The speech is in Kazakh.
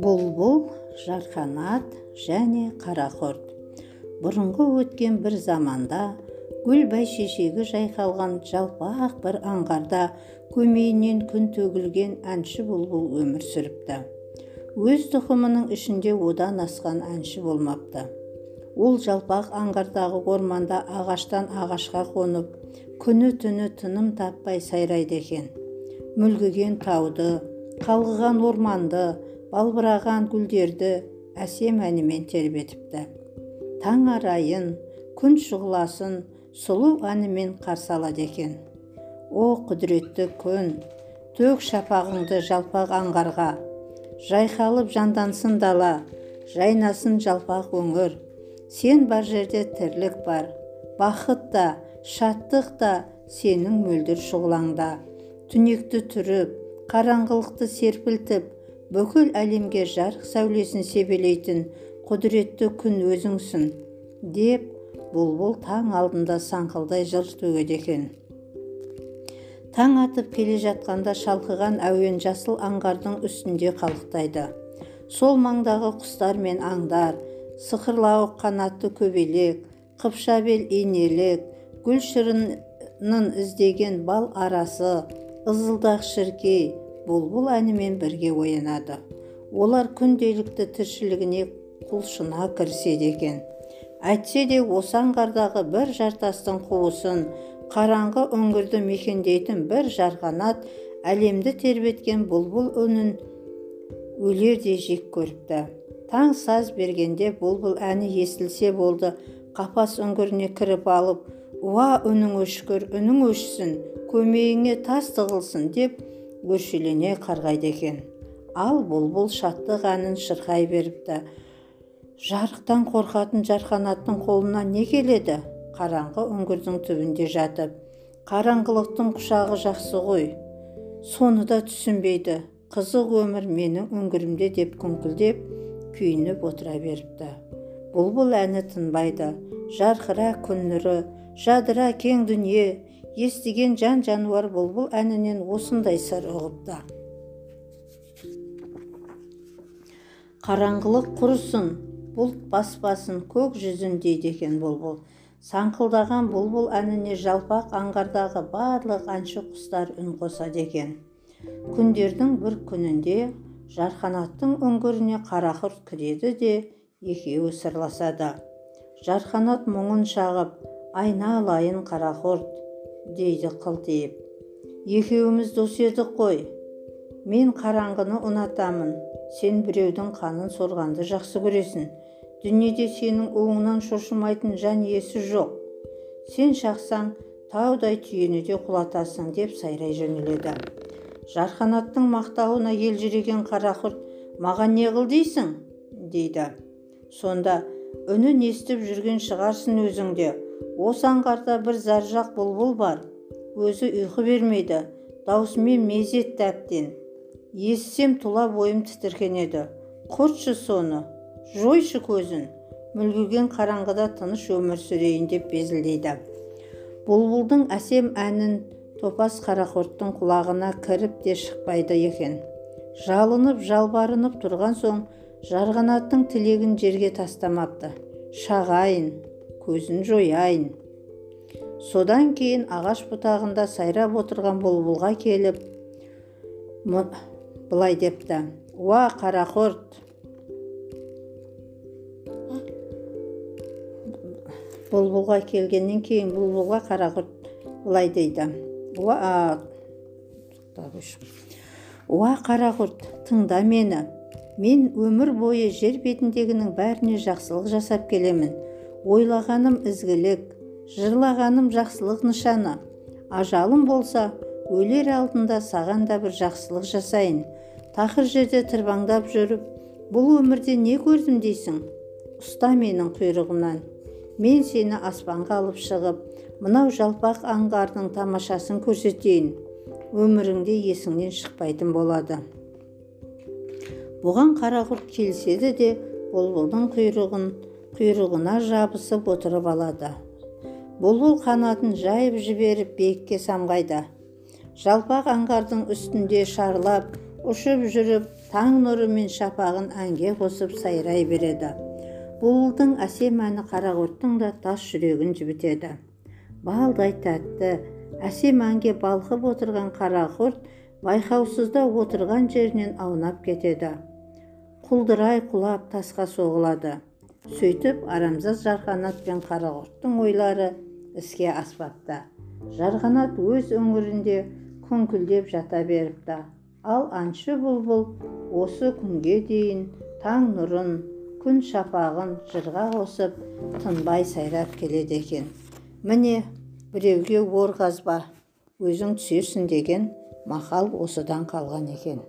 бұлбұл жарқанат және қарақұрт бұрынғы өткен бір заманда гүл бәйшешегі жайқалған жалпақ бір аңғарда көмейінен күн төгілген әнші бұлбұл өмір сүріпті. Өз тұқымының ішінде одан асқан әнші болмапты. Ол жалпақ аңғардағы орманда ағаштан ағашқа қонып күні түні тыным таппай сайрайды екен. Мүлгіген тауды қалғыған орманды балбыраған гүлдерді әсем әнімен тербетіпті. Таң арайын күн шұғыласын сұлу әнімен қарсы алады екен. О құдіретті күн төк шапағыңды жалпақ аңғарға. Жайқалып жандансын дала жайнасын жалпақ өңір. Сен бар жерде тірлік бар бақыт та шаттық та сенің мөлдір шұғылаңда. Түнекті түріп қараңғылықты серпілтіп бүкіл әлемге жарық сәулесін себелейтін құдіретті күн өзіңсің деп бұлбұл таң алдында саңқылдай жыр төгеді екен. Таң атып келе жатқанда шалқыған әуен жасыл аңғардың үстінде қалықтайды. Сол маңдағы құстар мен аңдар сықырлауық қанатты көбелек қыпша бел инелік гүл шырынын іздеген бал арасы ызылдақ шіркей бұлбұл әнімен бірге оянады. Олар күнделікті тіршілігіне құлшына кіріседі екен. Әйтсе де осы аңғардағы бір жартастың қуысын қараңғы үңгірді мекендейтін бір жарғанат әлемді тербеткен бұлбұл үнін өлердей жек көріпті. Таң саз бергенде бұлбұл әні естілсе болды. Қапас үңгіріне кіріп алып уа үнің өшкір үнің өшсін көмейіңе тас тығылсын деп өршелене қарғайды екен. Ал бұлбұл шаттық әнін шырқай беріпті. Жарықтан қорқатын жарқанаттың қолына не келеді? Қараңғы үңгірдің түбінде жатып. Қараңғылықтың құшағы жақсы ғой. Соны да түсінбейді. Қызық өмір менің үңгірімде деп күңкілдеп күйініп отыра беріпті. Бұлбұл әні тынбайды. Жарқыра күн нұры жадыра кең дүние естіген жан жануар бұлбұл әнінен осындай сыр ұғыпты. Қараңғылық құрысын бұлт баспасын көк жүзін дейді екен бұлбұл саңқылдаған бұлбұл әніне жалпақ аңғардағы барлық әнші құстар үн қосады екен күндердің бір күнінде жарқанаттың үңгіріне қарақұрт кіреді де екеуі сырласады. Жарқанат мұңын шағып айналайын қарақұрт. Дейді қылтиып. Екеуміз дос едік қой. Мен қараңғыны ұнатамын. Сен біреудің қанын сорғанды жақсы көресің. Дүниеде сенің уыңнан шошымайтын жан иесі жоқ. Сен шақсаң таудай түйені де құлатасың деп сайрай жөнеледі. Жарқанаттың мақтауына елжіреген қарақұрт маған не қыл дейсің? дейді. Сонда үнін естіп жүрген шығарсың өзің де. Осы аңғарда бір заржақ бұлбұл бар. Өзі ұйқы бермейді. Даусымен мезетті әбден. Естісем тұла бойым тітіркенеді құртшы соны. Жойшы көзін. Мүлгіген қараңғыда тыныш өмір сүрейін деп безілдейді. Бұлбұлдың әсем әнін топас қарақұрттың құлағына кіріп те шықпайды екен. Жалынып жалбарынып тұрған соң жарғанаттың тілегін жерге тастамапты. Шағайын. Көзін жояйын. Содан кейін ағаш бұтағында сайрап отырған бұлбұлға келіп былай депті. Уа қарақұрт бұлбұлға келгеннен кейін бұлбұлға қарақұрт былай дейді. Уа уа қарақұрт тыңда мені. Мен өмір бойы жер бетіндегінің бәріне жақсылық жасап келемін. Ойлағаным ізгілік жырлағаным жақсылық нышаны. Ажалым болса өлер алдында саған да бір жақсылық жасайын. Тақыр жерде тырбаңдап жүріп бұл өмірде не көрдім дейсің? Ұста менің құйрығымнан. Мен сені аспанға алып шығып мынау жалпақ аңғардың тамашасын көрсетейін. Өміріңде есіңнен шықпайтын болады бұған қарақұрт келіседі де бұлбұлдың құйрығын құйрығына жабысып отырып алады. Бұлбұл қанатын жайып жіберіп биікке самғайды. Жалпақ аңғардың үстінде шарлап ұшып жүріп таң нұры мен шапағын әнге қосып сайрай береді. Бұлбұлдың әсем әні қарақұрттың да тас жүрегін жібітеді. Балдай тәтті әсем әнге балқып отырған қарақұрт байқаусызда отырған жерінен аунап кетеді. Құлдырай құлап тасқа соғылады. Сөйтіп арамза жарқанат пен қарақұрттың ойлары іске аспапты. Жарғанат өз өңірінде күңкілдеп жата беріпті. Ал аңшы бұлбұл осы күнге дейін таң нұрын күн шапағын жырға қосып тынбай сайрап келеді екен. Міне біреуге ор қазба өзің түсерсің деген мақал осыдан қалған екен.